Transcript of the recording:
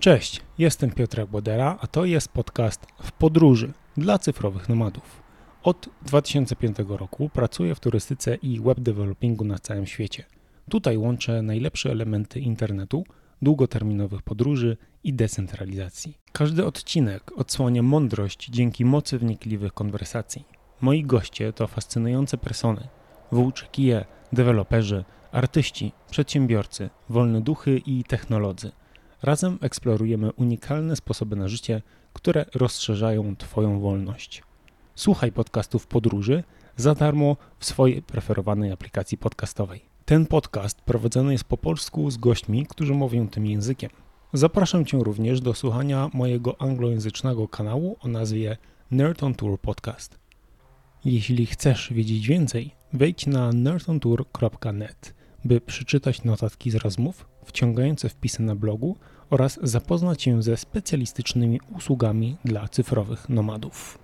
Cześć, jestem Piotr Bodera, a to jest podcast W Podróży dla cyfrowych nomadów. Od 2005 roku pracuję w turystyce i web developingu na całym świecie. Tutaj łączę najlepsze elementy internetu, długoterminowych podróży i decentralizacji. Każdy odcinek odsłania mądrość dzięki mocy wnikliwych konwersacji. Moi goście to fascynujące persony, włóczykije, deweloperzy, artyści, przedsiębiorcy, wolne duchy i technolodzy – Razem eksplorujemy unikalne sposoby na życie, które rozszerzają Twoją wolność. Słuchaj podcastów podróży za darmo w swojej preferowanej aplikacji podcastowej. Ten podcast prowadzony jest po polsku z gośćmi, którzy mówią tym językiem. Zapraszam Cię również do słuchania mojego anglojęzycznego kanału o nazwie Nerd on Tour Podcast. Jeśli chcesz wiedzieć więcej, wejdź na nerdontour.net, by przeczytać notatki z rozmów, wciągające wpisy na blogu oraz zapoznać się ze specjalistycznymi usługami dla cyfrowych nomadów.